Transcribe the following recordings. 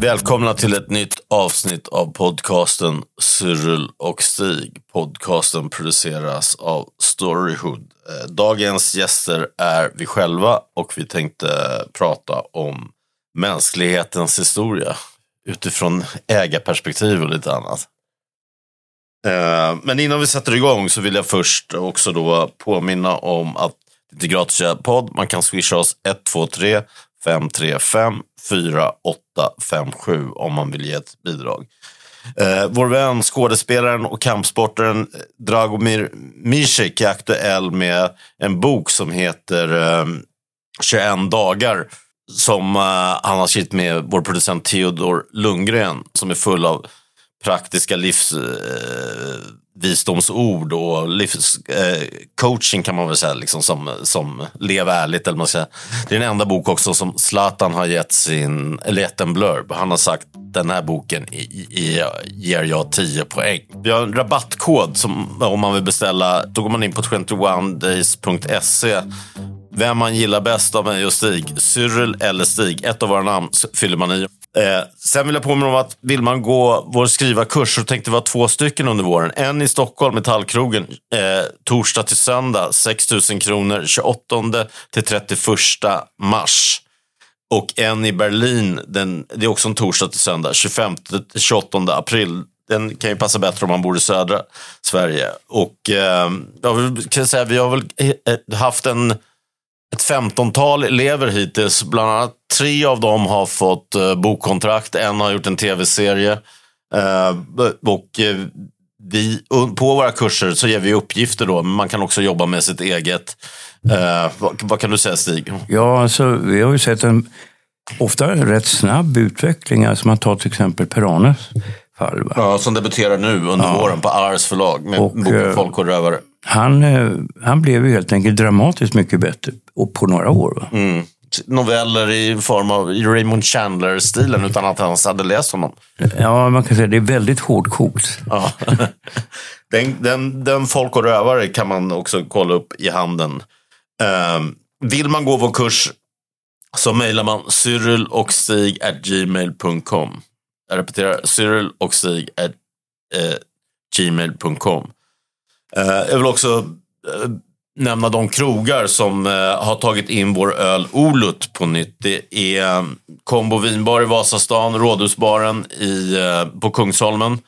Välkomna till ett nytt avsnitt av podcasten Cyril och Stig. Podcasten produceras av Storyhood. Eh, dagens gäster är vi själva och vi tänkte prata om mänsklighetens historia utifrån ägarperspektiv och lite annat. Eh, men innan vi sätter igång så vill jag först också då påminna om att det är gratis att podd. Man kan swisha oss 123 535 4857 om man vill ge ett bidrag. Eh, vår vän, skådespelaren och kampsportaren eh, Dragomir Misek är aktuell med en bok som heter eh, 21 dagar som eh, han har skrivit med vår producent Theodor Lundgren som är full av praktiska livs... Eh, visdomsord och livscoaching eh, kan man väl säga, liksom, som, som lev ärligt. Eller man ska, det är den enda bok också som Zlatan har gett, sin, eller gett en blurb. Han har sagt den här boken i, i, ger jag 10 poäng. Vi har en rabattkod som om man vill beställa. Då går man in på 21days.se vem man gillar bäst av mig och Stig. Cyril eller Stig. Ett av våra namn fyller man i. Eh, sen vill jag påminna om att vill man gå vår skrivarkurs så tänkte vi vara två stycken under våren. En i Stockholm, Metallkrogen, eh, torsdag till söndag, 6 000 kronor, 28 till 31 mars. Och en i Berlin, den, det är också en torsdag till söndag, 25 till 28 april. Den kan ju passa bättre om man bor i södra Sverige. Och eh, jag kan säga, vi har väl eh, eh, haft en ett femtontal elever hittills. Bland annat tre av dem har fått eh, bokkontrakt. En har gjort en tv-serie. Eh, och eh, vi, på våra kurser så ger vi uppgifter då, men man kan också jobba med sitt eget. Vad, vad, kan du säga Stig? Ja, alltså, vi har ju sett en ofta rätt snabb utveckling. Alltså man tar till exempel Peranes fall. Va? Ja, som debuterar nu under ja. våren på Ars förlag med och, boken Folk och rövare. Han, han blev ju helt enkelt dramatiskt mycket bättre och på några år. Mm. Noveller i form av Raymond Chandler-stilen utan att han ens hade läst honom. Ja, man kan säga att det är väldigt hårdkokt. Ja. Den, den, den Folk och rövare kan man också kolla upp i handen. Um, vill man gå vår kurs så mejlar man cyril och stig gmail.com. Jag repeterar, cyril och stig eh, gmail.com. Eh, jag vill också eh, nämna de krogar som eh, har tagit in vår öl Olut på nytt. Det är eh, Combo vinbar i Vasastan, Rådhusbaren i, eh, på Kungsholmen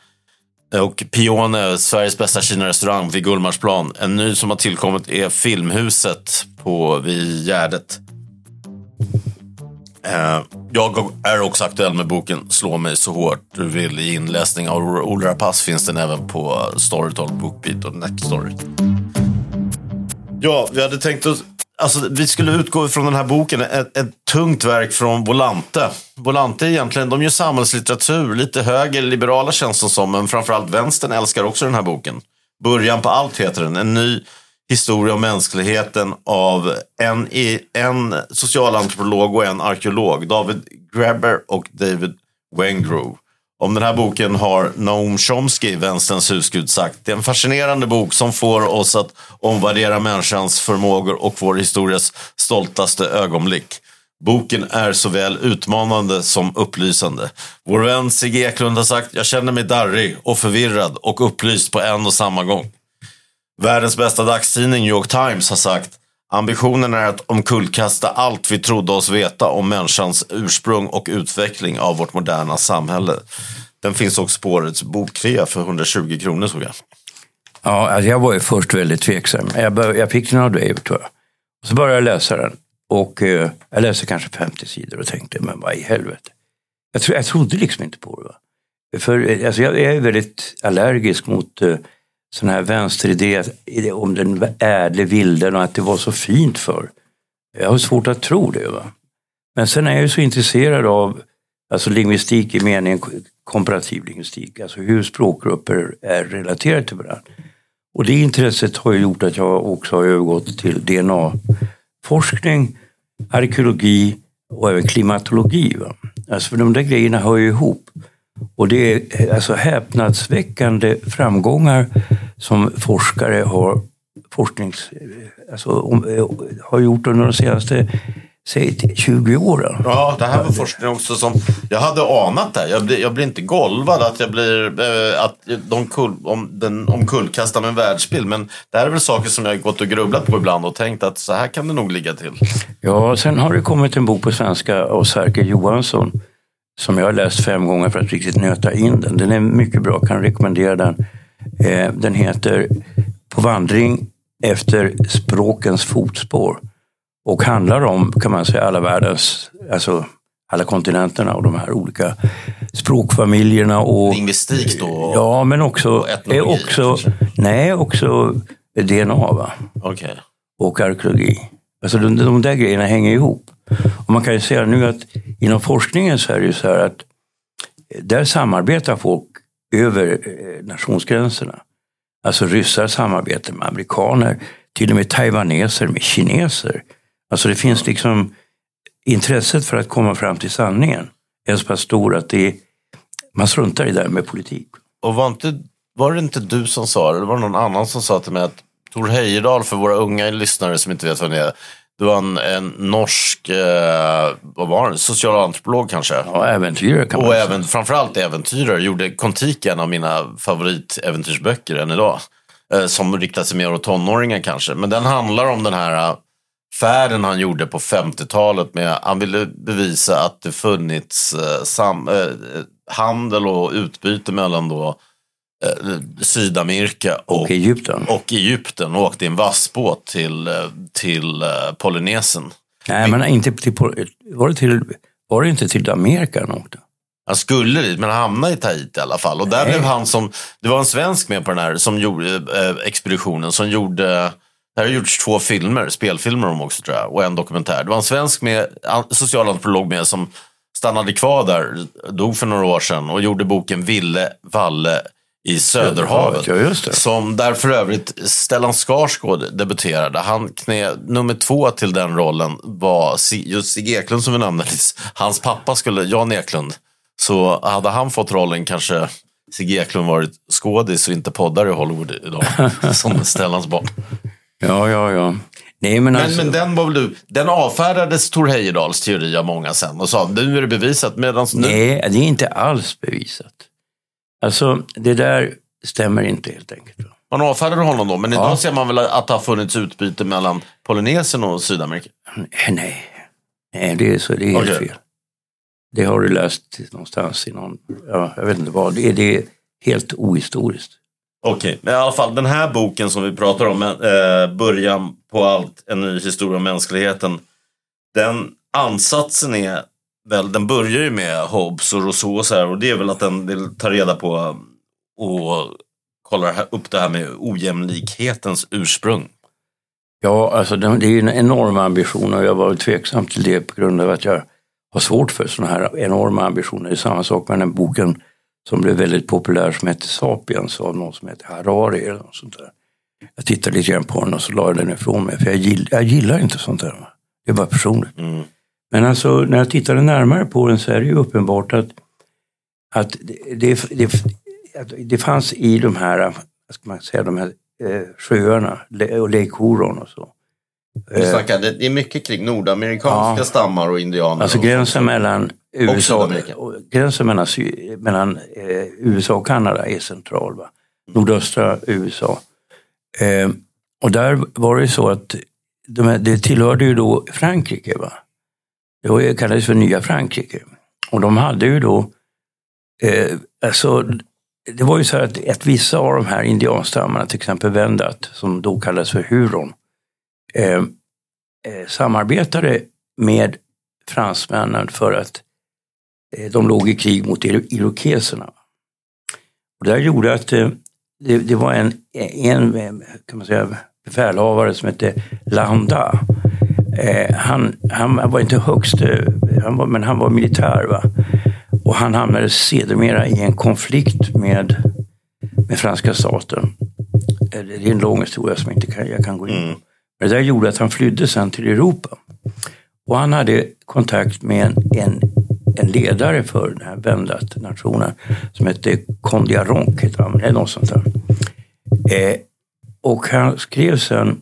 eh, och Pione, Sveriges bästa Kina-restaurang vid Gullmarsplan. En ny som har tillkommit är Filmhuset på, vid Gärdet. Eh, jag är också aktuell med boken Slå mig så hårt du vill i inläsning av Ola Rapace finns den även på Storytel, Bookbeat och Nextory. Ja, vi hade tänkt oss Alltså, vi skulle utgå från den här boken, ett, ett, tungt verk från Volante. Volante egentligen, de gör samhällslitteratur, lite höger, liberala känns det som, men framförallt vänstern älskar också den här boken. Början på allt heter den, en ny historia om mänskligheten av en, en socialantropolog och en arkeolog, David Greber och David Wengrove. Om den här boken har Noam Chomsky, vänsterns husgud, sagt. Det är en fascinerande bok som får oss att omvärdera människans förmågor och vår historias stoltaste ögonblick. Boken är såväl utmanande som upplysande. Vår vän Sigge Eklund har sagt, jag känner mig darrig och förvirrad och upplyst på en och samma gång. Världens bästa dagstidning, New York Times, har sagt Ambitionen är att omkullkasta allt vi trodde oss veta om människans ursprung och utveckling av vårt moderna samhälle. Den finns också på årets bokrea för 120 kronor såg jag. Ja, alltså jag var ju först väldigt tveksam. Jag, bör, jag fick den av dig, tror jag. Så började jag läsa den. Och eh, jag läste kanske 50 sidor och tänkte, men vad i helvete. Jag, tro, jag trodde liksom inte på det. Va? För eh, alltså, jag är väldigt allergisk mot eh, sån här vänsteridé om den ädle vilden och att det var så fint för. Jag har svårt att tro det. Va? Men sen är jag ju så intresserad av alltså lingvistik i meningen komparativ lingvistik, alltså hur språkgrupper är relaterade till varandra. Och det intresset har gjort att jag också har övergått till DNA-forskning, arkeologi och även klimatologi. Va? Alltså för de där grejerna hör ju ihop. Och det är alltså häpnadsväckande framgångar som forskare har, forsknings, alltså, har gjort under de senaste säg 20 år. Ja, det här var forskning också som jag hade anat det. Jag blir, jag blir inte golvad att jag blir eh, att de kull, om, den omkullkastar min världsbild. Men det här är väl saker som jag gått och grubblat på ibland och tänkt att så här kan det nog ligga till. Ja, sen har det kommit en bok på svenska av Sverker Johansson som jag har läst fem gånger för att riktigt nöta in den. Den är mycket bra, kan rekommendera den. Eh, den heter På vandring efter språkens fotspår och handlar om, kan man säga, alla världens, alltså alla kontinenterna och de här olika språkfamiljerna. Och, Lingvistik då? Ja, men också, och etnologi, också nej, också DNA va? Okay. och arkeologi. Alltså de, de där grejerna hänger ihop. Och man kan ju säga nu att inom forskningen så är det ju så här att eh, där samarbetar folk över eh, nationsgränserna. Alltså ryssar samarbetar med amerikaner, till och med taiwaneser med kineser. Alltså det finns liksom intresset för att komma fram till sanningen är så pass stor att det är, man struntar i det där med politik. Och var, inte, var det inte du som sa det, eller var det någon annan som sa till mig att Tor Heyerdahl, för våra unga lyssnare som inte vet vem det är, det var en, en norsk, eh, vad var han, socialantropolog kanske? Ja, äventyrare kan man Och även, framförallt äventyrare. Gjorde Kontiki en av mina favoritäventyrsböcker än idag. Eh, som riktar sig mer åt tonåringar kanske. Men den handlar om den här färden han gjorde på 50-talet. med Han ville bevisa att det funnits eh, sam, eh, handel och utbyte mellan då eh, Sydamerika och, och, Egypten. och Egypten och åkte i en vassbåt till, eh, till uh, Polynesien. Nej, men inte till, var, det till, var det inte till Amerika han åkte? Han skulle dit, men han hamnade i Tahiti i alla fall. Och där Nej. blev han som, det var en svensk med på den här som gjorde, eh, expeditionen som gjorde det har gjorts två filmer, spelfilmer om också tror jag, och en dokumentär. Det var en svensk med, socialantropolog med som stannade kvar där, dog för några år sedan och gjorde boken Ville Valle i Söderhavet. Ja, som där för övrigt Stellan Skarsgård debuterade. Han knä, nummer två till den rollen var just Sigge Eklund som vi nämnde. Hans pappa skulle, Jan Eklund. Så hade han fått rollen kanske Sigge Eklund varit skådis och inte poddar i Hollywood idag. som Stellans barn. Ja, ja, ja. Nej, men, men, alltså... men den, var väl du, den avfärdades Tor Heyerdahls teori av många sen och sa nu är det bevisat. Medans nu... Nej, det är inte alls bevisat. Alltså, det där stämmer inte helt enkelt. Man avfärdade honom då, men ja. idag ser man väl att det har funnits utbyte mellan Polynesien och Sydamerika? Nej, Nej det är, så, det är helt okay. fel. Det har du läst någonstans i någon, ja, jag vet inte vad, det är, det är helt ohistoriskt. Okej, okay. men i alla fall den här boken som vi pratar om, eh, Början på allt, en ny historia om mänskligheten. Den ansatsen är väl, den börjar ju med Hobbes och Rousseau och så här, och det är väl att den tar reda på och kollar upp det här med ojämlikhetens ursprung. Ja, alltså det är en enorm ambition och jag var tveksam till det på grund av att jag har svårt för sådana här enorma ambitioner. Det är samma sak med den boken som blev väldigt populär som hette Sapiens av någon som heter Harari eller något sånt där. Jag tittade lite grann på den och så la jag den ifrån mig för jag, gill, jag gillar inte sånt där. Det är bara personligt. Mm. Men alltså när jag tittade närmare på den så är det ju uppenbart att, att det, det, det, det fanns i de här, vad ska man säga, de här eh, sjöarna och Lake Huron och så. Du snackar, det är mycket kring nordamerikanska ja, stammar och indianer. Alltså gränsen mellan USA, och gränsen mellan, mellan eh, USA och Kanada är central. Va? Nordöstra USA. Eh, och där var det så att de det tillhörde ju då Frankrike. Va? Det kallades för Nya Frankrike. Och de hade ju då, eh, alltså det var ju så att, att vissa av de här indianstammarna, till exempel Wendat, som då kallades för Huron, eh, eh, samarbetade med fransmännen för att eh, de låg i krig mot irokeserna. Och det här gjorde att eh, det, det var en, en kan man säga, befälhavare som hette Landa. Eh, han, han var inte högst, han var, men han var militär. Va? Och han hamnade sedermera i en konflikt med, med franska staten. Eh, det är en lång historia som jag inte kan, jag kan gå in på. Mm. Det där gjorde att han flydde sen till Europa. Och han hade kontakt med en, en, en ledare för den här Wendat-nationen som hette Kondiaronk, eller något sånt där. Eh, och han skrev sen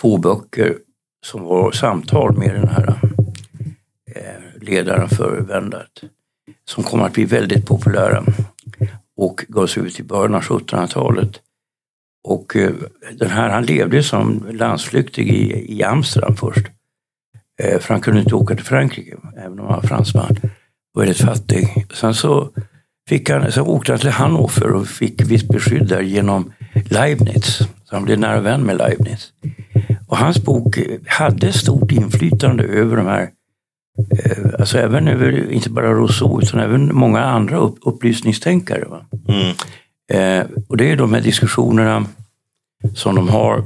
två böcker som var samtal med den här eh, ledaren för Wendat. Som kom att bli väldigt populära och gavs ut i början av 1700-talet. Och eh, den här, han levde som landsflyktig i, i Amsterdam först. Eh, för han kunde inte åka till Frankrike, även om han var fransman. Och väldigt fattig. Sen så, fick han, så åkte han till Hannover och fick visst beskydd där genom Leibniz. Så han blev nära vän med Leibniz. Och hans bok hade stort inflytande över de här, eh, alltså även över, inte bara Rousseau, utan även många andra upp, upplysningstänkare. Mm. Eh, och det är de här diskussionerna som de har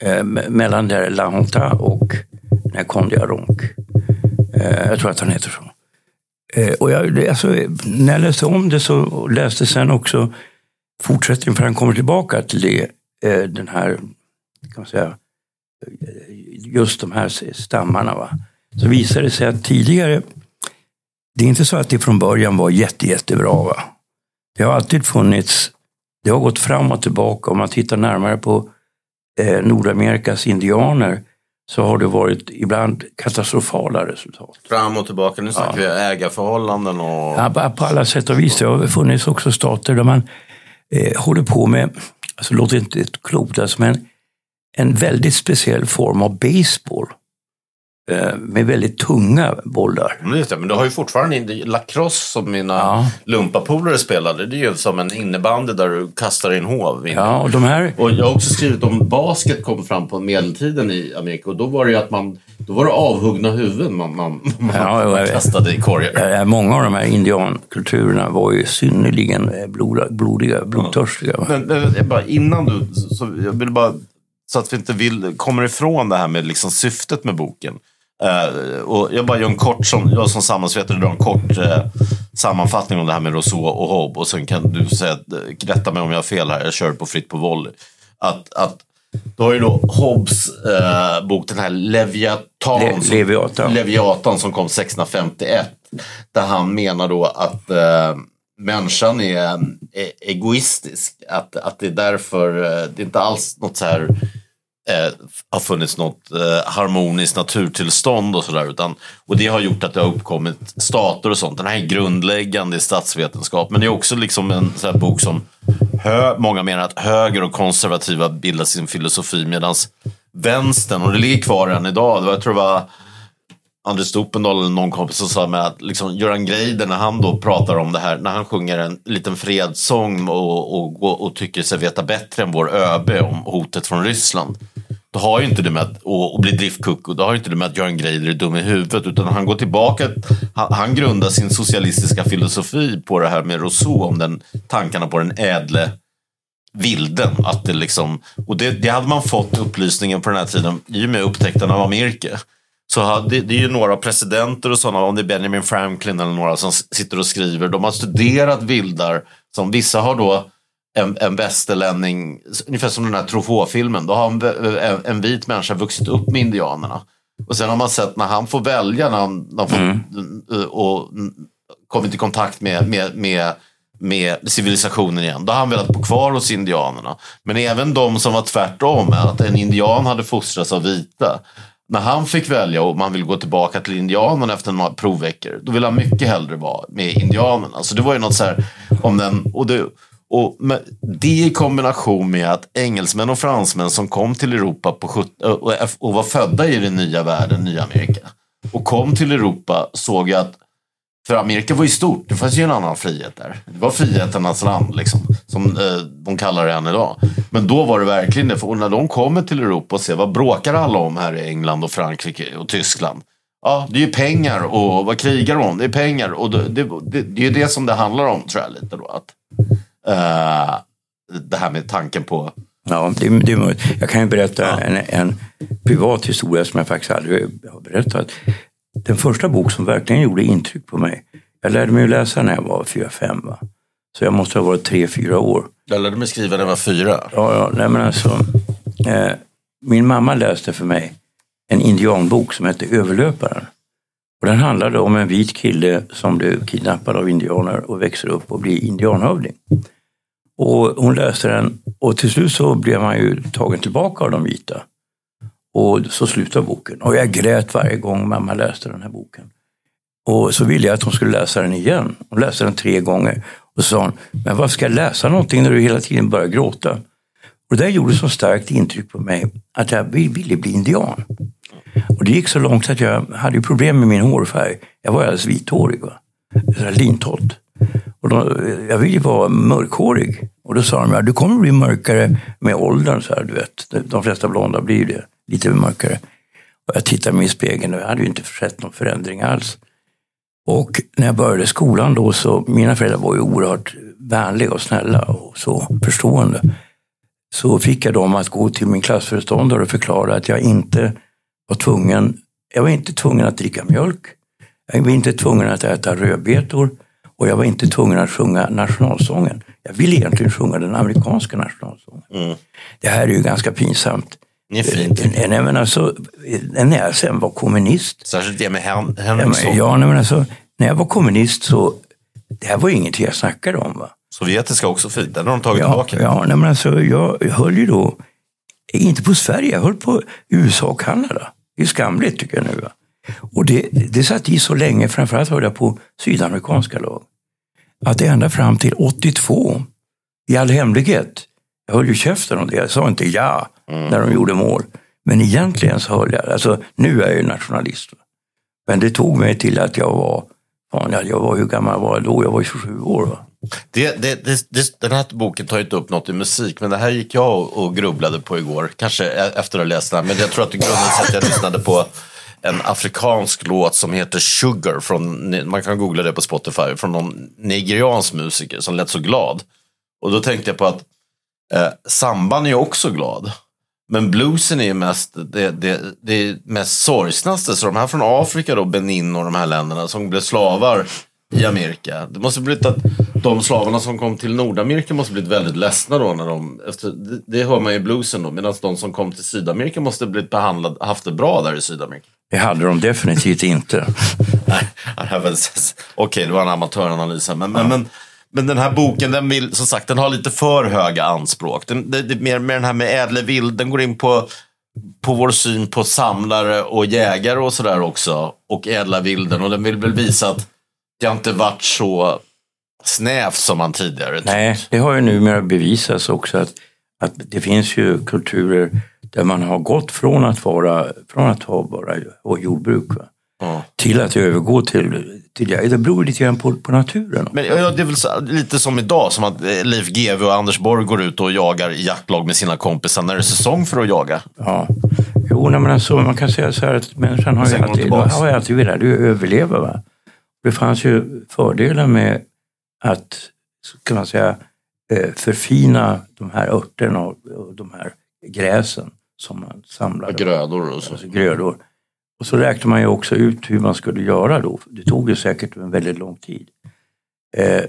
eh, mellan där Lahonta och den här Kondiaronk. Eh, jag tror att han heter så. Eh, och jag, alltså, när jag läste om det så läste sen också fortsättningen, för han kommer tillbaka till det, eh, den här, kan man säga, just de här stammarna. Va? Så visade det sig att tidigare, det är inte så att det från början var jätte, jättebra. Va? Det har alltid funnits, det har gått fram och tillbaka. Om man tittar närmare på eh, Nordamerikas indianer så har det varit ibland katastrofala resultat. Fram och tillbaka, nu snackar ja. vi ägarförhållanden och... Ja, på alla sätt och vis. Det har funnits också stater där man eh, håller på med, alltså låter inte klokt, alltså, men en väldigt speciell form av baseball. Eh, med väldigt tunga bollar. Det, men du har ju fortfarande lacrosse som mina ja. lumpapolare spelade. Det är ju som en innebandy där du kastar in hov. Ja, och, de här... och jag har också skrivit om basket kom fram på medeltiden i Amerika och då var det ju att man då var det avhuggna huvuden man, man, man, ja, man kastade i korgar. Många av de här indiankulturerna var ju synnerligen eh, blodiga, blodtörstiga. Men, men, bara, innan du, så jag vill bara så att vi inte vill, kommer ifrån det här med liksom syftet med boken. Uh, och jag bara gör en kort, som, jag som samhällsvetare drar en kort uh, sammanfattning om det här med Rousseau och Hobbes. Och sen kan du säga, rätta mig om jag har fel här, jag kör på fritt på volley. Att, att då har ju då Hobbes uh, bok, den här Leviatan, Le som, Leviatan. Leviatan som kom 1651. Där han menar då att människan är, är, egoistisk. Att, att det är därför, det är inte alls något så här eh, har funnits något eh, harmoniskt naturtillstånd och sådär. Och det har gjort att det har uppkommit stater och sånt. Den här är grundläggande i statsvetenskap. Men det är också liksom en sån bok som hö, många menar att höger och konservativa bildar sin filosofi medan vänstern, och det ligger kvar än idag, jag tror det var Anders Stopendal eller någon kompis som sa med att liksom, Göran Greider när han då pratar om det här, när han sjunger en liten fredssång och, och, och, och tycker sig veta bättre än vår ÖB om hotet från Ryssland. Då har ju inte det med att och, och bli driftkuck och då har ju inte det med att Göran Greider är dum i huvudet utan han går tillbaka, han, han grundar sin socialistiska filosofi på det här med Rousseau om den tankarna på den ädle vilden. Att det liksom, och det, det hade man fått upplysningen på den här tiden i och med upptäckten av Amerika. Så det, det är ju några presidenter och sådana, om det är Benjamin Franklin eller några som sitter och skriver. De har studerat vildar. Som vissa har då en, en västerlänning, ungefär som den här Truffaut-filmen. Då har en, en, en, vit människa vuxit upp med indianerna. Och sen har man sett när han får välja, när han, när han får, mm. och kommit i kontakt med, med, med med civilisationen igen. Då har han velat bo kvar hos indianerna. Men även de som var tvärtom, att en indian hade fostrats av vita när han fick välja och man vill gå tillbaka till indianerna efter några provveckor, då vill han mycket hellre vara med indianerna. Så det var ju något så här om den, och det, och det i kombination med att engelsmän och fransmän som kom till Europa på 70, och var födda i den nya världen, nya Amerika, och kom till Europa såg ju att för Amerika var ju stort, det fanns ju en annan frihet där. Det var friheternas land, liksom, som eh, de kallar det än idag. Men då var det verkligen det, för när de kommer till Europa och ser vad bråkar alla om här i England och Frankrike och Tyskland. Ja, det är ju pengar och vad krigar de om? Det är pengar och det, det, det, det är ju det som det handlar om, tror jag lite då. Att, uh, det här med tanken på... Ja, det, det. Jag kan ju berätta Ja. en, en privat historia som jag faktiskt aldrig har berättat. Den första bok som verkligen gjorde intryck på mig. Jag lärde mig att läsa när jag var fyra fem Va? Så jag måste ha varit tre fyra år. Jag lärde mig skriva när jag var fyra. Ja, ja, nej men alltså, eh, min mamma läste för mig en indianbok som hette Överlöparen. Och den handlade om en vit kille som blev kidnappad av indianer och växer upp och blir indianhövding. Och hon läste den och till slut så blev han ju tagen tillbaka av de vita. Och så slutade boken. Och jag grät varje gång mamma läste den här boken. Och så ville jag att hon skulle läsa den igen. Hon läste den tre gånger. Och så sa hon, men varför ska jag läsa någonting när du hela tiden börjar gråta? Och det där gjorde så starkt intryck på mig att jag ville bli indian. Och det gick så långt att jag hade problem med min hårfärg. Jag var alldeles vithårig. Va? Lintott. Och då, jag ville vara mörkhårig. Och då sa de, ja, du kommer bli mörkare med åldern. Så här, du vet. De flesta blonda blir ju det, lite mörkare. Och jag tittade mig i spegeln och jag hade ju inte sett någon förändring alls. Och när jag började skolan då så, mina föräldrar var ju oerhört vänliga och snälla och så förstående. Så fick jag dem att gå till min klassföreståndare och förklara att jag inte var tvungen, jag var inte tvungen att dricka mjölk. Jag var inte tvungen att äta rödbetor och jag var inte tvungen att sjunga nationalsången. Jag ville egentligen sjunga den amerikanska nationalsången. Mm. Det här är ju ganska pinsamt. Det är fint. Eh, Nej, men alltså, när jag sen var kommunist Särskilt det med Henriksson. ja, nej, men alltså, när jag var kommunist så, det här var ingenting jag snackade om. Va? Sovjetiska också fint. Den har de tagit Ja, tillbaka. ja nej, men alltså, jag höll ju då, inte på Sverige, jag höll på USA och Kanada. Det är skamligt tycker jag nu. Va? Och det, det satt i så länge, framförallt höll jag på sydamerikanska lag. Att ända fram till 82, i all hemlighet, jag höll ju käften om det, jag sa inte ja när de gjorde mål. Men egentligen så höll jag, alltså nu är jag ju nationalist. Men det tog mig till att jag var, fan, jag var hur gammal var jag då? Jag var 27 år. Va? Det, det, det, det, den här boken tar ju inte upp något i musik, men det här gick jag och, och grubblade på igår. Kanske efter att ha läst den. Men jag tror att det grundade sig att jag lyssnade på en afrikansk låt som heter Sugar. Från, man kan googla det på Spotify. Från någon nigeriansk musiker som lät så glad. Och då tänkte jag på att eh, samban är ju också glad. Men bluesen är ju mest det, det, det mest sorgsnaste. Så de här från Afrika, då, Benin och de här länderna som blev slavar i Amerika. Det måste blivit att de slavarna som kom till Nordamerika måste blivit väldigt ledsna då. När de, efter, det, det hör man i bluesen då. Medan de som kom till Sydamerika måste blivit behandlad, haft det bra där i Sydamerika. Det hade de definitivt inte. Nej, Okej, det var en amatöranalys. Men, men, men, men den här boken, den vill, som sagt, den har lite för höga anspråk. Den, det, det, mer med den här med ädle vild, den går in på, på vår syn på samlare och jägare och sådär också. Och ädla vilden. Och den vill väl visa att det har inte varit så snävt som man tidigare trott. Nej, det har ju numera bevisats också att, att det finns ju kulturer där man har gått från att vara, från att ha bara jordbruk va? Ja. till att övergå till, till det. Beror lite grann på, på naturen. Men ja, det är väl så, lite som idag, som att eh, Leif GW och Anders Borg går ut och jagar i jaktlag med sina kompisar när det är säsong för att jaga. Ja. Jo, nej, men alltså, man kan säga så här att människan har ju alltid, har alltid velat överleva. Va? Det fanns ju fördelar med att, kan man säga, eh, förfina de här örterna och och de här gräsen som man samlade. Grödor och så. alltså grödor. Och så räknade man ju också ut hur man skulle göra då. Det tog ju säkert en väldigt lång tid. Eh,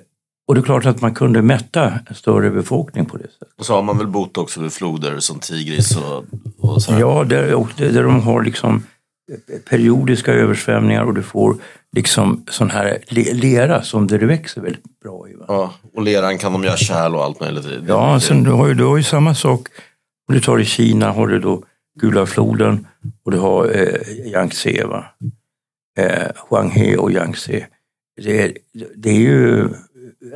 och det är klart att man kunde mätta en större befolkning på det sättet. Och så har man väl bott också vid floder som Tigris och, och så här. Ja, där, och där de har liksom periodiska översvämningar och du får liksom sån här le- lera som det växer väldigt bra i. Va? Ja, och leran kan de göra kärl och allt möjligt i. Ja, sen du har ju, du har ju samma sak. Om du tar i Kina har du då Gula floden och du har eh, Yangtze. Va? Eh, Huanghe och Yangtze. Det är, det är ju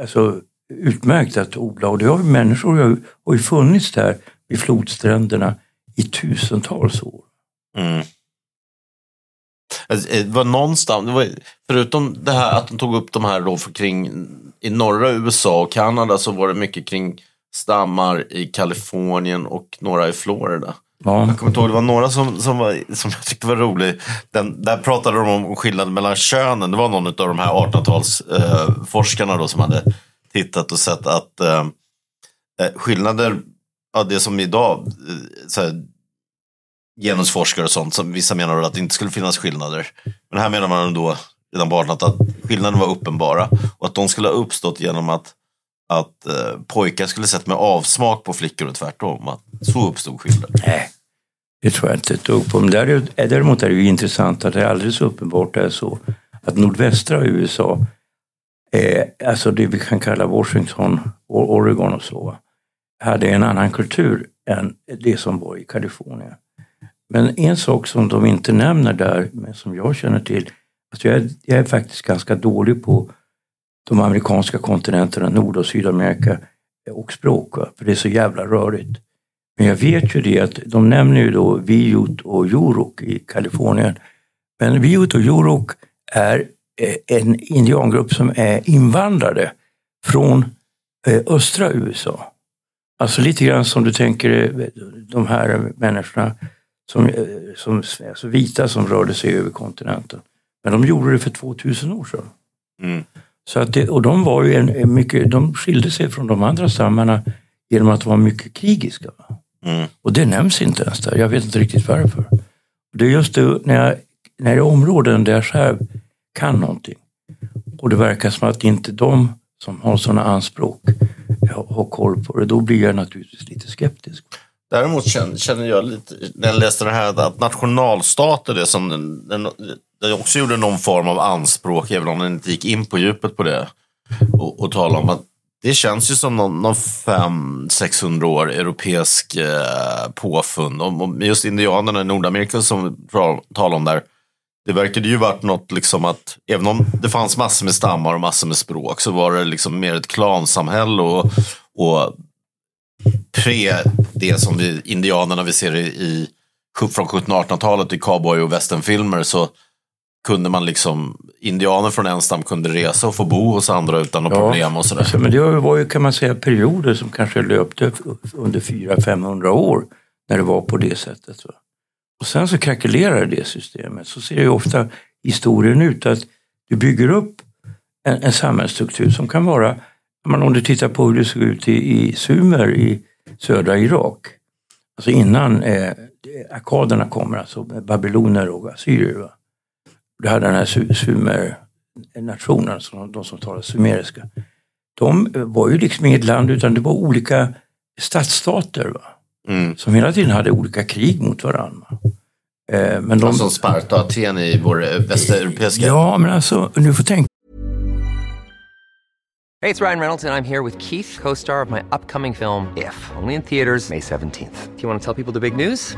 alltså, utmärkt att odla och det har ju människor har ju, har ju funnits där vid flodstränderna i tusentals år. Mm. Alltså, eh, Det var någonstans, det var, förutom det här att de tog upp de här då för kring, i norra USA och Kanada så var det mycket kring stammar i Kalifornien och några i Florida. Ja. Jag kommer inte ihåg, det var några som, som, var, som jag tyckte var rolig. Den, där pratade de om skillnaden mellan könen. Det var någon av de här 1800-talsforskarna då som hade tittat och sett att eh, eh, skillnader, ja, det som idag, eh, så här, genusforskare och sånt, som vissa menar att det inte skulle finnas skillnader. Men här menar man då redan på 1800 att skillnaderna var uppenbara och att de skulle ha uppstått genom att, att eh, pojkar skulle sett med avsmak på flickor och tvärtom. Att så uppstod skillnader. Nej, det tror jag inte ett dugg på. Men däremot är det ju intressant att det alldeles uppenbart är så att nordvästra USA, eh, alltså det vi kan kalla Washington och Oregon och så, hade en annan kultur än det som var i Kalifornien. Men en sak som de inte nämner där, men som jag känner till, alltså jag, är, jag är faktiskt ganska dålig på de amerikanska kontinenterna, Nord och Sydamerika och språk, för det är så jävla rörigt. Men jag vet ju det att de nämner ju då Viut och Yurok i Kalifornien. Men Viut och Yurok är eh, en indiangrupp som är invandrare från eh, östra USA. Alltså lite grann som du tänker eh, de här människorna som, som alltså vita som rörde sig över kontinenten. Men de gjorde det för 2000 år sedan. Mm. Så att det, och de, var ju en, en mycket, de skilde sig från de andra stammarna genom att vara mycket krigiska. Mm. Och det nämns inte ens där. Jag vet inte riktigt varför. Det är just det, när, jag, när det är områden där jag själv kan någonting och det verkar som att inte de som har sådana anspråk har koll på det, då blir jag naturligtvis lite skeptisk. Däremot känner jag lite, när jag läste det här, att nationalstater, det som den, den, den också gjorde någon form av anspråk, även om den inte gick in på djupet på det, och, och talade om att det känns ju som någon, någon 500-600 år europeisk eh, påfund. Och just indianerna i Nordamerika som talar om där, det verkade ju varit något liksom att, även om det fanns massor med stammar och massor med språk, så var det liksom mer ett klansamhälle och, och pre det som vi, indianerna vi ser i, i från 1700-1800-talet i cowboy och westernfilmer så kunde man liksom, indianer från en stam kunde resa och få bo hos andra utan några ja, problem och sådär. Alltså, men det var ju kan man säga perioder som kanske löpte under 400-500 år när det var på det sättet. Va? Och sen så krackelerar det systemet. Så ser ju ofta historien ut att du bygger upp en, en samhällsstruktur som kan vara, om du tittar på hur det såg ut i, i Sumer i södra Irak, alltså innan eh, akaderna kommer, alltså babyloner och assyrier. Va? Du hade den här Sumer-nationen, de som talar sumeriska. De var ju liksom inget land utan det var olika stadsstater. Va? Mm. Som hela tiden hade olika krig mot varandra. Eh, men de... Som Sparta och Aten i vår västeuropeiska... Ja, men alltså, nu får tänka Hej, det är Ryan Reynolds och jag är här med Keith, co-star of my upcoming film If, only in theaters May 17th. Do you want to tell people the big news?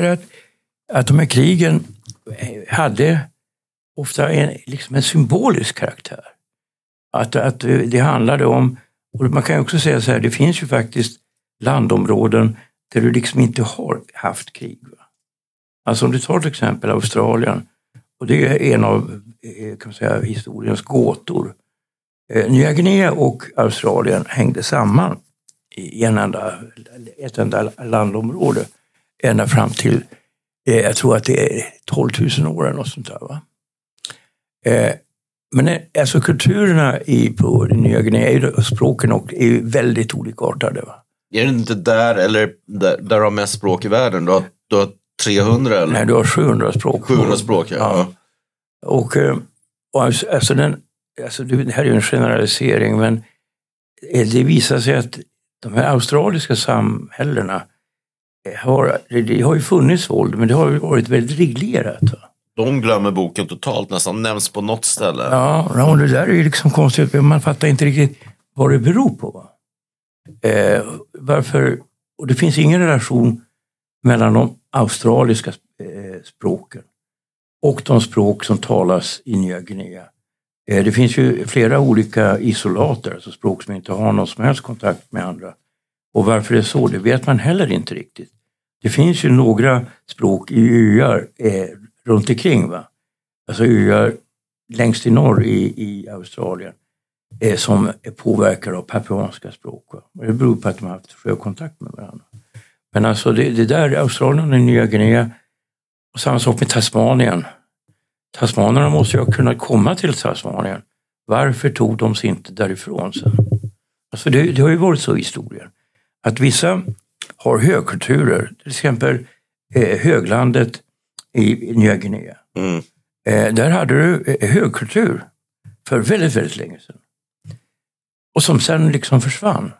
Att, att de här krigen hade ofta en, liksom en symbolisk karaktär. Att, att det handlade om, och man kan också säga så här, det finns ju faktiskt landområden där du liksom inte har haft krig. Va? Alltså om du tar till exempel Australien, och det är en av eh, kan man säga, historiens gåtor. Eh, Nya Guinea och Australien hängde samman i en enda, ett enda landområde ända fram till, eh, jag tror att det är 12 000 år eller något sånt där. Va? Men alltså kulturerna i, på Nya Guinea, språken och, är väldigt olikartade. Va? Är det inte där, eller där, där har mest språk i världen? Du har, du har 300 eller? Nej, du har 700 språk. 700 språk, ja. ja. Och, eh, och alltså, alltså, den, alltså det här är ju en generalisering, men det visar sig att de här australiska samhällena har, det har ju funnits våld, men det har varit väldigt reglerat. De glömmer boken totalt, nästan nämns på något ställe. Ja, och det där är ju liksom konstigt. Man fattar inte riktigt vad det beror på. Eh, varför, och det finns ingen relation mellan de australiska eh, språken och de språk som talas i Nya Guinea. Eh, det finns ju flera olika isolater, alltså språk som inte har någon som helst kontakt med andra. Och varför det är så, det vet man heller inte riktigt. Det finns ju några språk i öar eh, runt omkring. Va? Alltså öar längst i norr i, i Australien eh, som är påverkade av papuanska språk. Va? Och det beror på att de har haft sjökontakt med varandra. Men alltså det, det där, Australien och Nya Guinea, och samma sak med Tasmanien. Tasmanerna måste ju ha kunnat komma till Tasmanien. Varför tog de sig inte därifrån sen? Alltså det, det har ju varit så i historien. Att vissa har högkulturer, till exempel eh, höglandet i, i Nya Guinea. Mm. Eh, där hade du eh, högkultur för väldigt, väldigt länge sedan. Och som sen liksom försvann.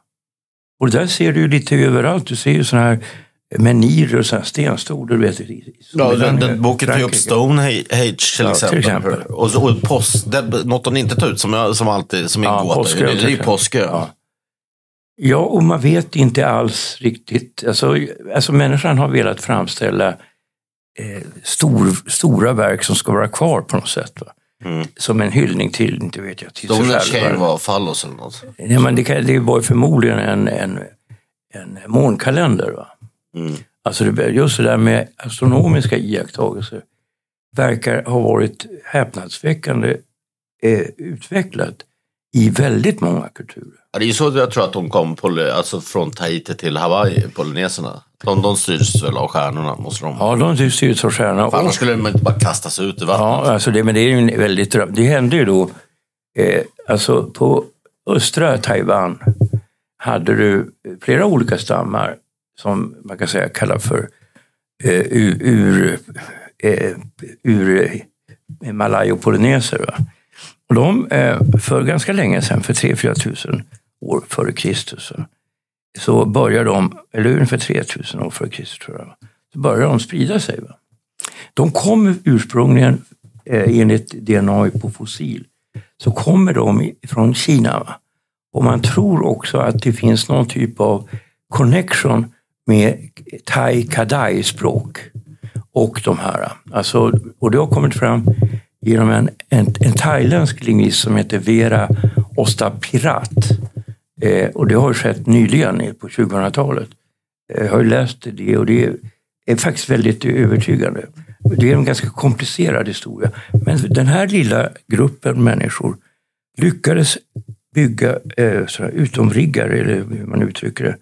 Och det där ser du ju lite överallt. Du ser ju sådana här menirer och sådana stenstol. Du vet, i Ja, den, den i boken tar ju upp. Stonehenge till, Ja, exempel. till exempel. Och, och post, det, något de inte tar ut som, som alltid som är en Ja, gåta. Påskö, det, det är ju till Påskö. Ja. Ja, och man vet inte alls riktigt. Alltså, alltså människan har velat framställa eh, stor, stora verk som ska vara kvar på något sätt. Va? Mm. Som en hyllning till, inte vet jag, till sig ju själva. vara fallos eller något. Ja, men det, kan, det var ju förmodligen en, en, en månkalender. Va? Mm. Alltså det, just det där med astronomiska iakttagelser verkar ha varit häpnadsväckande eh, utvecklat i väldigt många kulturer. Ja, det är ju så jag tror att de kom poly, alltså från Tahiti till Hawaii, polyneserna. De, de styrs väl av stjärnorna, måste de. Ja, de styrs av stjärnorna. För annars skulle de inte bara kastas ut i vattnet. Ja, alltså det, men det är ju en väldigt. Det hände ju då, eh, alltså på östra Taiwan hade du flera olika stammar som man kan säga kallar för eh, ur, eh, ur eh, malayopolyneser. Och de, eh, för ganska länge sedan, för 3-4 tusen år före Kristus, så börjar de, eller ungefär 3000 år före Kristus tror jag, så börjar de sprida sig. Va? De kommer ursprungligen, eh, enligt DNA på fossil, så kommer de från Kina. Va? Och man tror också att det finns någon typ av connection med thai kadai språk och de här. Alltså, och det har kommit fram genom en, en, en thailändsk lingvist som heter Vera Ostapirat. Eh, och det har skett nyligen på 2000-talet. Jag eh, har ju läst det och det är faktiskt väldigt övertygande. Det är en ganska komplicerad historia. Men den här lilla gruppen människor lyckades bygga eh, utomriggar, eller hur man uttrycker det,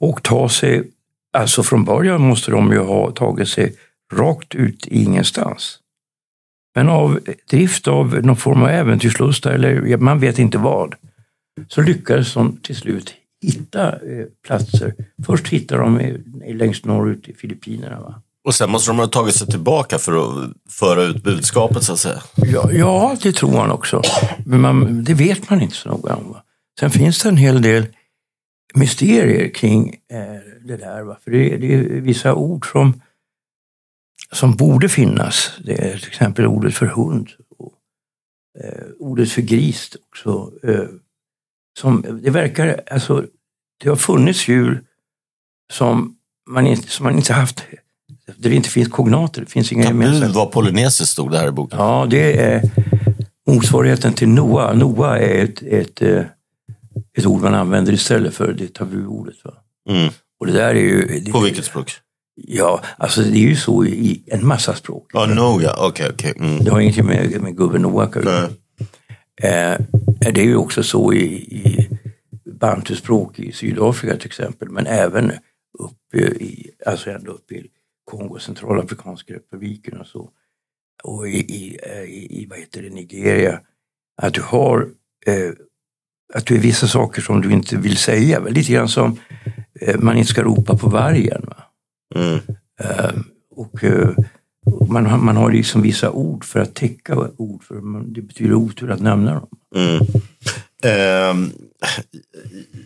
och ta sig, alltså från början måste de ju ha tagit sig rakt ut i ingenstans. Men av drift av någon form av äventyrslusta, eller man vet inte vad, så lyckades de till slut hitta eh, platser. Först hittade de längst norrut i Filippinerna. Va? Och sen måste de ha tagit sig tillbaka för att föra ut budskapet så att säga. Ja, ja, det tror man också. Men man, det vet man inte så noga om. Va? Sen finns det en hel del mysterier kring eh, det där. Va? För det, det är vissa ord som, som borde finnas. Det är till exempel ordet för hund. Och, eh, ordet för gris också. Eh, som, det verkar, alltså, det har funnits djur som man inte, som man inte haft, där det inte finns kognater, det finns inga gemensamma. var polynesiskt stod det här i boken. Ja, det är motsvarigheten till Noa. Noa är ett, ett, eh, ett ord man använder istället för det tabuordet. Va? Mm. Och det där är ju... Det, På vilket språk? Ja, alltså det är ju så i en massa språk. Ja, no, ja. Okej, okej. Mm. Det har ingenting med, med gubben Noa att göra. Eh, det är ju också så i, i bantuspråk i Sydafrika till exempel, men även uppe i, alltså ända upp i Kongo, Centralafrikanska republiken och så. Och i, i, eh, i, vad heter det, Nigeria. Att du har eh, att du är vissa saker som du inte vill säga. Lite grann som eh, man inte ska ropa på vargen. Va? Mm. Eh, och eh, och man, har- man har liksom vissa ord för att täcka ord, för det betyder otur att nämna dem. Mm. Eh,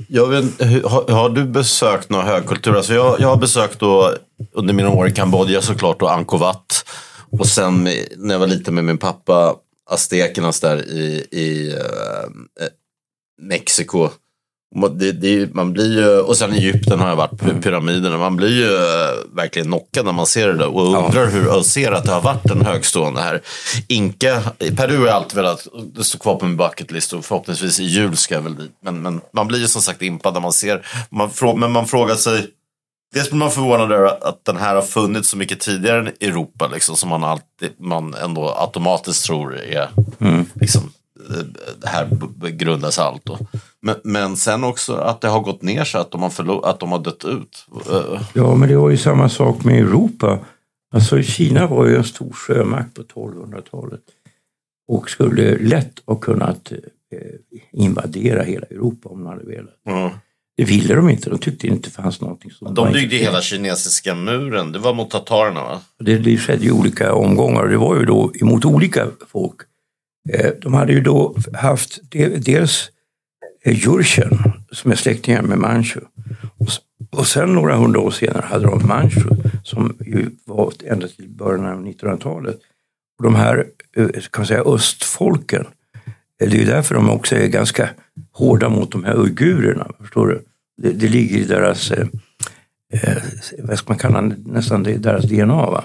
jag vet, har, har du besökt några högkulturer? Alltså jag, jag har besökt då, under mina år i Kambodja såklart och Angkor Wat. Och sen när jag var liten med min pappa, aztekernas där i, i eh, eh Mexiko. Det, det, man blir ju, och sen Egypten har jag varit, pyramiderna. Man blir ju uh, verkligen knockad när man ser det där och undrar ja. hur, ser att det har varit en högstående här. Inka, Peru har jag alltid velat, det står kvar på min bucketlist och förhoppningsvis i jul ska jag väl dit. Men, men man blir ju som sagt impad när man ser, man, men man frågar sig, Dels blir man förvånad över att den här har funnits så mycket tidigare i Europa, liksom, som man, alltid, man ändå automatiskt tror är mm. liksom, Eh, här grundas allt. Då. Men, men sen också att det har gått ner så att de har, förlor- att de har dött ut. Eh. Ja, men det var ju samma sak med Europa. Alltså Kina var ju en stor sjömakt på 1200-talet och skulle lätt ha kunnat eh, invadera hela Europa om de hade velat. Mm. Det ville de inte, de tyckte inte det fanns någonting som... De byggde hela kinesiska muren, det var mot tatarerna va? Det, det skedde i olika omgångar och det var ju då emot olika folk. Eh, de hade ju då haft dels eh, Jurchen som är släktingar med Manchu. Och sen några hundra år senare hade de Manchu som ju var ända till början av 1900-talet. Och de här eh, kan man säga, östfolken, det är ju därför de också är ganska hårda mot de här uigurerna. Förstår du? Det, det ligger i deras, eh, vad ska man kalla det, nästan deras DNA. Va?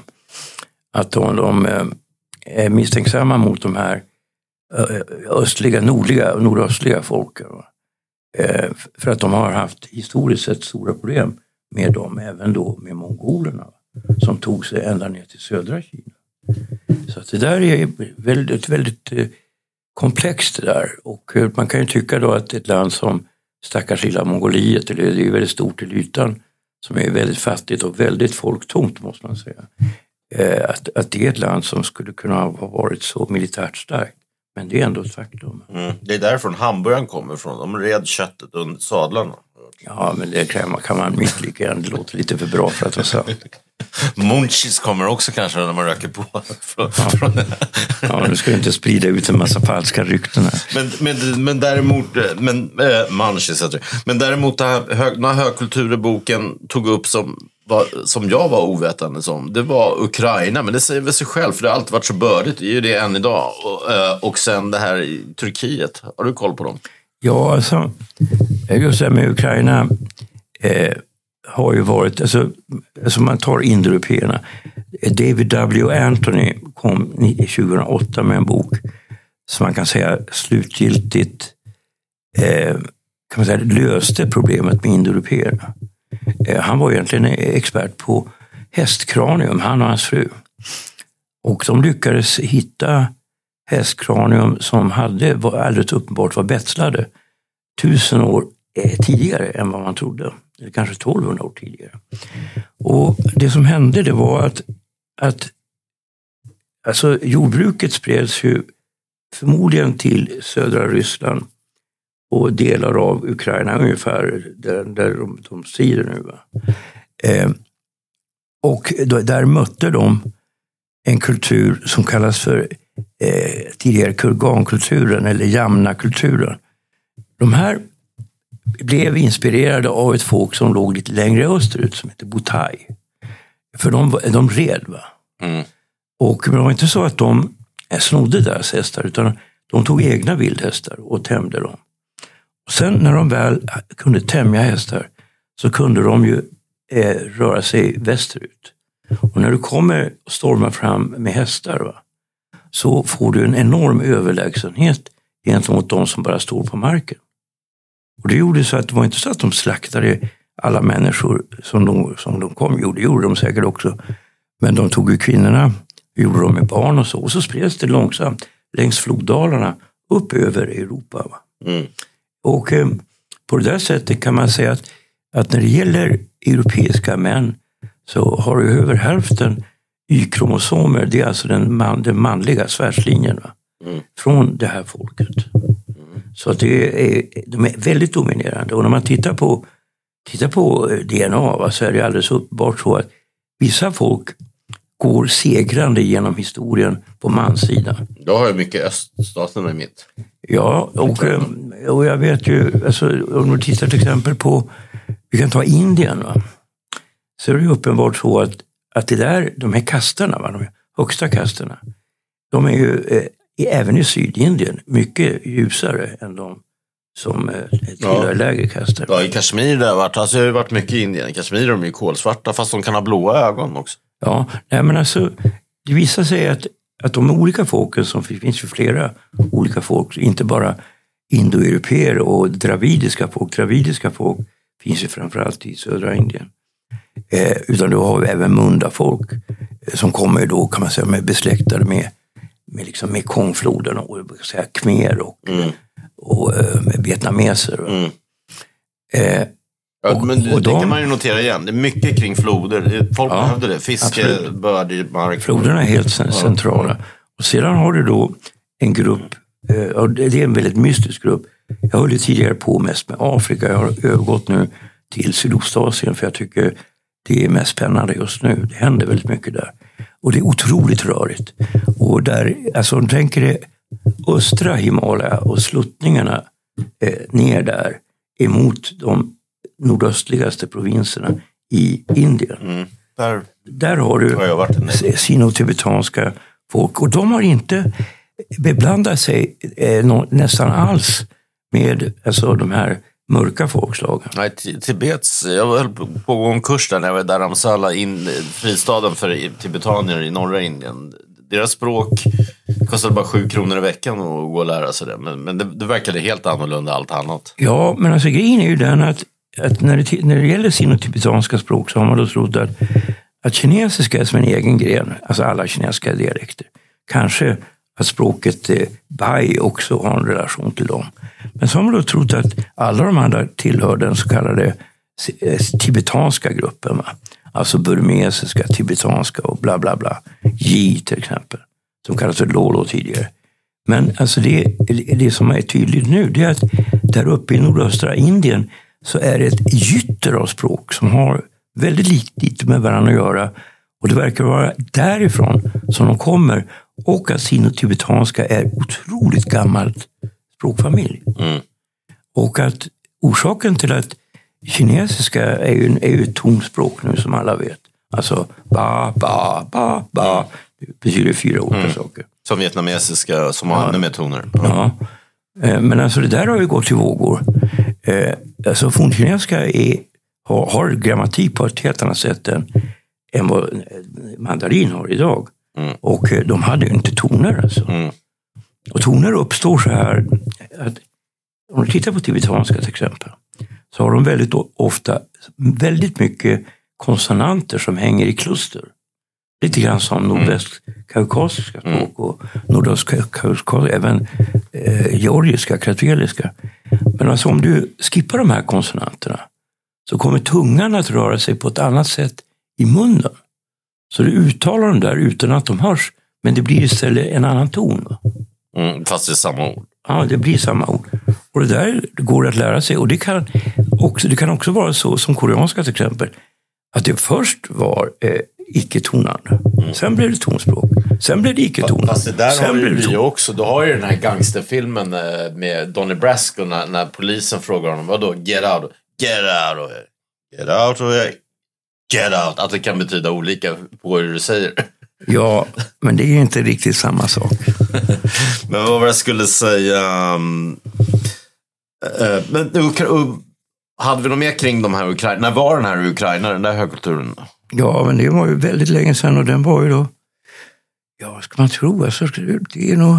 Att de, de är misstänksamma mot de här östliga, nordliga och nordöstliga folken. Eh, för att de har haft historiskt sett stora problem med dem, även då med mongolerna som tog sig ända ner till södra Kina. Så att det där är väldigt, väldigt eh, komplext det där och eh, man kan ju tycka då att ett land som stackars lilla Mongoliet, det är ju väldigt stort till ytan, som är väldigt fattigt och väldigt folktomt måste man säga. Att, att det är ett land som skulle kunna ha varit så militärt starkt. Men det är ändå ett faktum. Mm. Det är därifrån hamburgaren kommer ifrån. De red köttet under sadlarna. Ja, men det kan man, kan man gärna. Det låter lite för bra för att vara sant. Munchies kommer också kanske när man röker på. ja. ja, nu ska du inte sprida ut en massa falska rykten här. Men, men, men däremot, eh, men, äh, munchies, men däremot den här hög, högkulturboken tog upp som var, som jag var ovetande om, det var Ukraina. Men det säger väl sig själv, för det har alltid varit så bördigt. Det är ju det än idag. Och, eh, och sen det här i Turkiet. Har du koll på dem? Ja, alltså, just det här med Ukraina eh, har ju varit, alltså, alltså man tar indoeuropeerna. David W. Anthony kom 2008 med en bok som man kan säga slutgiltigt eh, kan man säga, löste problemet med indoeuropeerna. Eh, han var egentligen expert på hästkranium, han och hans fru. Och de lyckades hitta hästkranium som hade, var alldeles uppenbart var betslade tusen år eh, tidigare än vad man trodde. Eller kanske 1200 år tidigare. Och det som hände det var att, att alltså jordbruket spreds ju förmodligen till södra Ryssland och delar av Ukraina ungefär där, där de, de strider nu. Eh, och då, där mötte de en kultur som kallas för eh, tidigare kurgankulturen eller jamnakulturen. De här blev inspirerade av ett folk som låg lite längre österut som heter Butai. För de, de red. Va? Mm. Och det var inte så att de snodde deras hästar utan de tog egna vildhästar och tämjde dem. Sen när de väl kunde tämja hästar så kunde de ju eh, röra sig västerut. Och när du kommer och stormar fram med hästar va, så får du en enorm överlägsenhet gentemot de som bara står på marken. Och det gjorde så att det var inte så att de slaktade alla människor som de, som de kom. Jo, det gjorde de säkert också. Men de tog ju kvinnorna, gjorde de med barn och så. Och så spreds det långsamt längs floddalarna upp över Europa. Mm. Och eh, på det där sättet kan man säga att, att när det gäller europeiska män så har du över hälften Y-kromosomer, det är alltså den, man, den manliga svärslinjen mm. från det här folket. Mm. Så det är, de är väldigt dominerande och när man tittar på, tittar på eh, DNA så är det alldeles uppenbart så att vissa folk går segrande genom historien på manssidan. Då har jag mycket öststaterna i mitt. Ja, och, eh, och jag vet ju, alltså, om du tittar till exempel på, vi kan ta Indien, va? så är det ju uppenbart så att, att det där, de här kastarna, va? de högsta kastarna, de är ju eh, även i Sydindien mycket ljusare än de som eh, tillhör Ja. lägre kastar. Ja, i Kashmir där varit, alltså jag har varit mycket i Indien. I Kashmir är de ju kolsvarta fast de kan ha blåa ögon också. Ja, nej men alltså, det visar sig att, att de olika folken, som finns ju flera olika folk, inte bara indoeuropeer och dravidiska folk. Dravidiska folk finns ju framförallt i södra Indien. Eh, utan du har ju även munda-folk eh, som kommer då kan man säga med besläktade med, med liksom Mekongfloden och vad ska jag säga, khmer och, och eh, vietnameser. va. Mm. Eh, Ja, Och- men det, och det de- kan man ju notera igen. Det är mycket kring floder. Folk Ja, behövde det. Fiske, bördig mark. Floderna är helt cen- centrala. Och sedan har du då en grupp, eh, och det det är en väldigt mystisk grupp. Jag höll tidigare på mest med Afrika. Jag har övergått nu till Sydostasien för jag tycker det är mest spännande just nu. Det händer väldigt mycket där. Och det är otroligt rörigt. Och där, alltså om du tänker dig östra Himalaya och sluttningarna eh, ner där emot de nordöstligaste provinserna i Indien Mm. Där där har du sino-tibetanska folk och de har inte beblandat sig eh, nå- nästan alls med alltså, de här mörka folkslagen. Nej, Ti- Tibets, jag höll på att gå en kurs där när jag var i Dharamsala, in, fristaden för tibetanier i norra Indien. Deras språk kostade bara sju kronor i veckan att gå och lära sig det. Men, men det, det verkade helt annorlunda allt annat. Ja, men alltså grejen är ju den att, att när, det, när det gäller sinotibetanska språk så har man då trott att, att kinesiska är som en egen gren, alltså alla kinesiska dialekter. Kanske att språket eh, bai också har en relation till dem. Men så har man då trott att alla de andra tillhör den så kallade eh, tibetanska gruppen. Va? Alltså burmesiska, tibetanska och bla bla bla. Yi till exempel, som kallas för lolo tidigare. Men alltså det, det som är tydligt nu det är att där uppe i nordöstra Indien så är det ett gytter av språk som har väldigt lite med varandra att göra. Och det verkar vara därifrån som de kommer. Och att sino-tibetanska är otroligt gammalt språkfamilj. Mm. Och att orsaken till att kinesiska är ju, är ju ett tonspråk nu som alla vet. Alltså ba, ba, ba, ba. Det betyder fyra olika saker. Som vietnamesiska som har ännu mer toner. Ja. Eh, Men alltså det där har ju gått i vågor. Eh, Alltså fornkinesiska är, har, har grammatik på ett helt annat sätt än, än vad mandarin har idag. Mm. Och eh, de hade ju inte toner alltså. Mm. Och toner uppstår så här att om du tittar på tibetanska till exempel så har de väldigt ofta väldigt mycket konsonanter som hänger i kluster. Lite grann som nordvästkaukasiska språk och nordöstkaukasiska, även eh, georgiska, kartveliska. Men alltså om du skippar de här konsonanterna så kommer tungan att röra sig på ett annat sätt i munnen. Så du uttalar dem där utan att de hörs, men det blir istället en annan ton. Mm, fast det är samma ord. Ja, det blir samma ord. Och det där går att lära sig. Och det kan också, det kan också vara så, som koreanska till exempel, att det först var eh, icke-tonande. Sen blev det tonspråk. Sen blev det icke-tonande. Fast det där Sen har ju det vi också. Du har ju den här gangsterfilmen eh, med Donnie Brasco när, när polisen frågar honom, vadå, get out, get out of here, get out of here, get out. Att det kan betyda olika på hur du säger. Ja, men det är inte riktigt samma sak. Men vad var jag skulle säga? um, eh, Men Ukra- U- hade vi något mer kring de här Ukraina? När var den här Ukraina, den där högkulturen? Ja, men det var ju väldigt länge sedan och den var ju då, ja vad ska man tro, alltså, det är nog,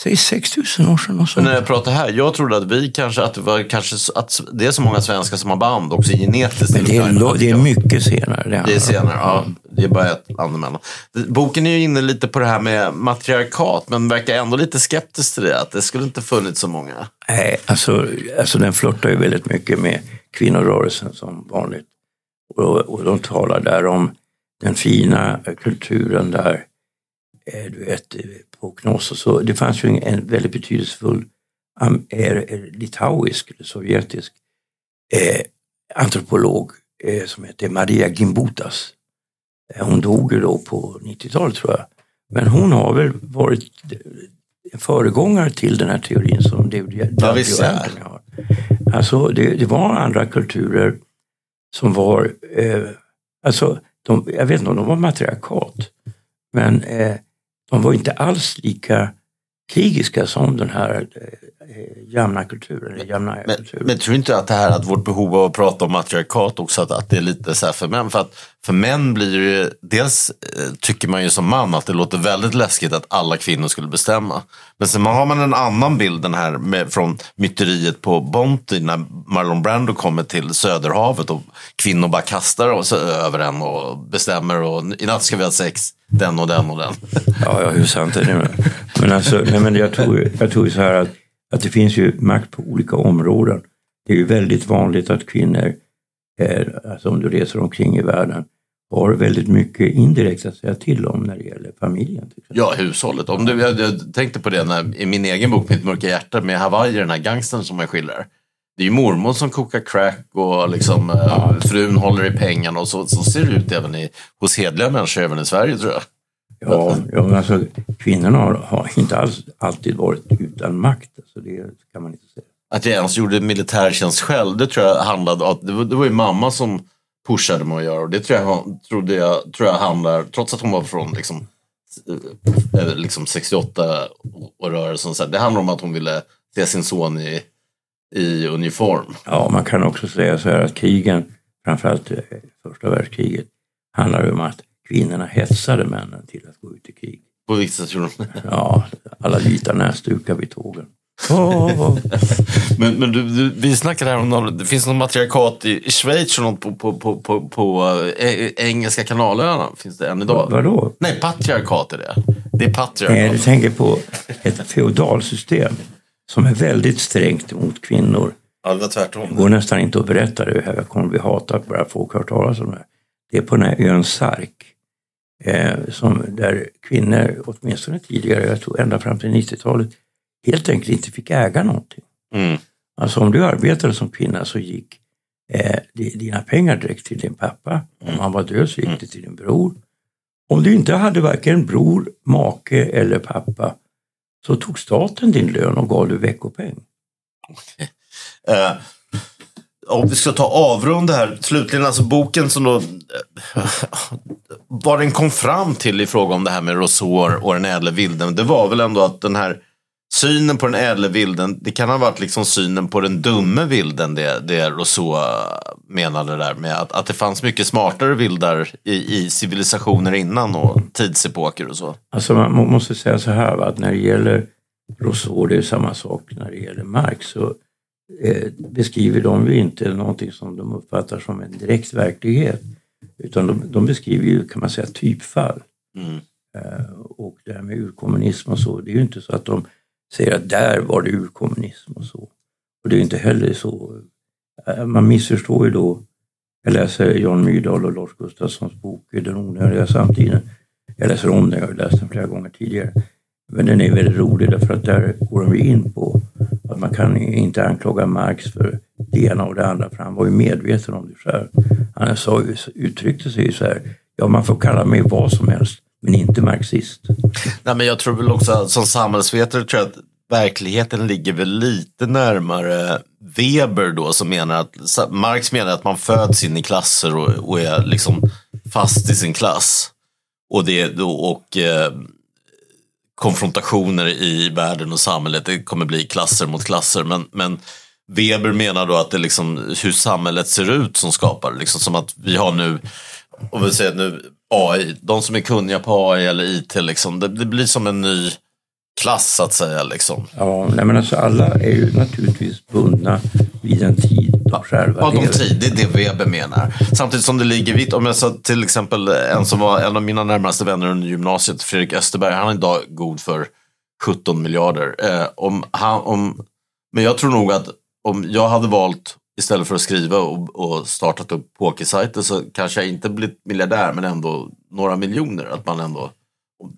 säg 6000 år sedan och så. Men när jag pratar här, jag trodde att vi kanske, att det var kanske, att det är så många svenskar som har band också genetiskt. Men det är, lo- det är mycket senare. Det är handlar om. senare, ja. Det är bara ett land emellan. Boken är ju inne lite på det här med matriarkat, men verkar ändå lite skeptisk till det. Att det skulle inte funnits så många. Nej, alltså, alltså den flörtar ju väldigt mycket med kvinnorörelsen som vanligt. Och, de talar där om den fina kulturen där, eh, du vet, på Knossos. Så det fanns ju en, väldigt betydelsefull litauisk, eller sovjetisk, eh, antropolog eh, som heter Maria Gimbutas. Eh, Hon dog ju då på 90-talet tror jag. Men hon har väl varit en föregångare till den här teorin som David. Anthony har. Alltså det, det var andra kulturer som var, eh, alltså de, jag vet inte om de var matriarkat, men eh, de var inte alls lika krigiska som den här eh, jämna kulturen. jämna Men, kulturen. men tror du inte att det här att vårt behov av att prata om matriarkat också, att, att det är lite så här för män? För att för män blir det ju, dels eh, tycker man ju som man att det låter väldigt läskigt att alla kvinnor skulle bestämma. Men sen har man en annan bild den här med, från myteriet på Bounty när Marlon Brando kommer till Söderhavet och kvinnor bara kastar sig över en och bestämmer och i natt ska vi ha sex, den och den och den. Ja, ja, hur sant är det? Men, alltså, nej, men jag tror, jag tror så här att, att det finns ju makt på olika områden. Det är ju väldigt vanligt att kvinnor, är, alltså om du reser omkring i världen, har väldigt mycket indirekt att säga till om när det gäller familjen. Ja, hushållet. Om du, jag, jag tänkte på det när, i min egen bok Mitt mörka hjärta med Hawaii, den här gangstern som jag skildrar. Det är ju mormor som kokar crack och liksom, eh, frun håller i pengarna och så, så ser det ut även i, hos hedliga människor även i Sverige tror jag. Ja, ja men alltså, kvinnorna har, har inte alls alltid varit utan makt. Alltså, det kan man inte säga. Att jag ens gjorde militärtjänst själv, det tror jag handlade om, det var, det var ju mamma som pushade mig att göra och det tror jag, trodde jag, tror jag handlar, trots att hon var från liksom, eh, liksom 68 och rörelsen, så här, det handlar om att hon ville se sin son i, i uniform. Ja, man kan också säga så här att krigen, framförallt eh, första världskriget, handlar om att kvinnorna hetsade männen till att gå ut i krig. På sätt gjorde de? Ja, alla vita näsdukar vid tågen. Åh, Men, men du, du, vi snackade här om någon, det finns något matriarkat i, i Schweiz och något på, på, på, på, på eh, Engelska kanalöarna. Finns det än idag? vadå? Nej, patriarkat är det. Det är Nej, patriarkat. du tänker på ett feodalsystem som är väldigt strängt mot kvinnor. Ja, det var Det tvärtom. går nästan inte att berätta det här. Jag kommer bli hatad bara folk har hört talas om det. Det är på den här ön Sark. Eh, som, där kvinnor, åtminstone tidigare, jag tror ända fram till 90-talet, helt enkelt inte fick äga någonting. Mm. Alltså om du arbetade som kvinna så gick eh, di- dina pengar direkt till din pappa. Om han var död så gick det till din bror. Om du inte hade varken bror, make eller pappa så tog staten din lön och gav dig veckopeng. Eh, om vi ska ta avrunda här, slutligen alltså boken som då eh, vad den kom fram till i fråga om det här med Rousseau och den ädle vilden, det var väl ändå att den här synen på den ädle vilden, det kan ha varit liksom synen på den dumme vilden, det, det Rousseau menade där med att, att det fanns mycket smartare vildar i, i civilisationer innan och tidsepoker och så. Alltså man må- måste säga så här va, att när det gäller Rousseau, det är samma sak när det gäller Marx, så eh, beskriver de ju inte någonting som de uppfattar som en direkt verklighet. Utan de, de beskriver ju, kan man säga, typfall. Mm. Eh, och det här med urkommunism och så, det är ju inte så att de säger att där var det urkommunism och så. Och det är inte heller så. Eh, man missförstår ju då. Jag läser Jan Myrdal och Lars Gustafssons bok Den onödiga samtiden. Jag läser om den, jag har läst den flera gånger tidigare. Men den är väldigt rolig därför att där går de ju in på att man kan inte anklaga Marx för det ena och det andra för han var ju medveten om det själv. Han sa, uttryckte sig ju så här, ja man får kalla mig vad som helst men inte marxist. Nej, men jag tror väl också att som samhällsvetare tror jag att verkligheten ligger väl lite närmare Weber då som menar att Marx menar att man föds in i klasser och, och är liksom fast i sin klass. Och, det, då- och eh, konfrontationer i världen och samhället, det kommer bli klasser mot klasser. Men, men Weber menar då att det är liksom hur samhället ser ut som skapar, liksom som att vi har nu, om vi säger nu AI, de som är kunniga på AI eller IT, liksom, det, det blir som en ny klass så att säga. Liksom. Ja, nej men alltså alla är ju naturligtvis bundna vid en tid de själva Ja, de tid, det är det Weber menar. Samtidigt som det ligger vitt, om jag sa till exempel en som var en av mina närmaste vänner under gymnasiet, Fredrik Österberg, han är idag god för 17 miljarder. Eh, om han, om, men jag tror nog att om jag hade valt istället för att skriva och, och startat upp pokersajter så kanske jag inte blivit miljardär men ändå några miljoner. Att man ändå,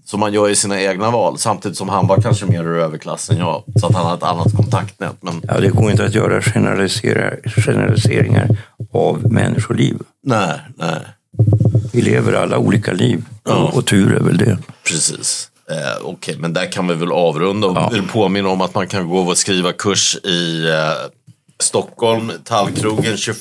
så man gör ju sina egna val samtidigt som han var kanske mer ur överklass än jag. Så att han har ett annat kontaktnät. Men Ja, det går inte att göra generaliseringar av människoliv. nej, nej. Vi lever alla olika liv Ja. och tur är väl det. Precis. Eh, Okej, men där kan vi väl avrunda och vill påminna om att man kan gå och skriva kurs i eh, Stockholm, Tallkrogen, 28,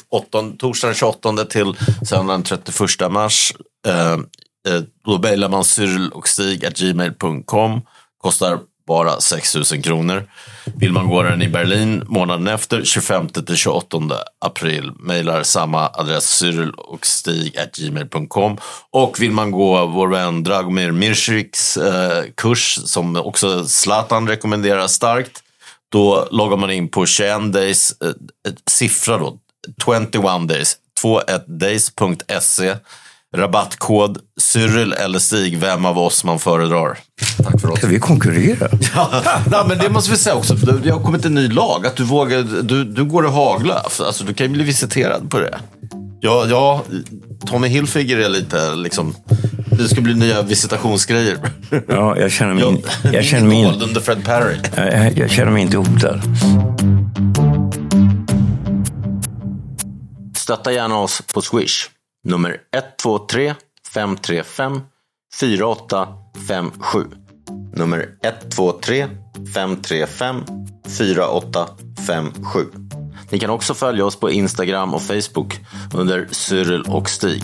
torsdagen 28 till söndagen 31 mars. Eh, eh då mejlar man cyril och stig gmail.com. Kostar bara 6 000 kronor. Vill man gå den i Berlin månaden efter, 25 till 28 april, mejlar samma adress cyril och stig gmail.com. Och vill man gå vår vän Dragomir Mirsiks eh, kurs, som också Zlatan rekommenderar starkt, då loggar man in på 21 days, eh, siffra då, 21 days, 21days.se. Rabattkod Cyril eller Stig, vem av oss man föredrar. Tack för oss. Ska vi konkurrera? Ja, nej, men det måste vi säga också. Det har kommit en ny lag. Att du, vågar, du, du går och hagla. Alltså, du kan ju bli visiterad på det. Ja, ja, Tommy Hilfiger är lite liksom... Det ska bli nya visitationsgrejer. Ja, jag känner mig, Jag, jag känner mig, in, under Fred Perry. jag, jag känner mig inte hotad. Stötta gärna oss på Swish. Nummer 123 535 4857. Nummer 123 535 4857. Ni kan också följa oss på Instagram och Facebook under Cyril och Stig.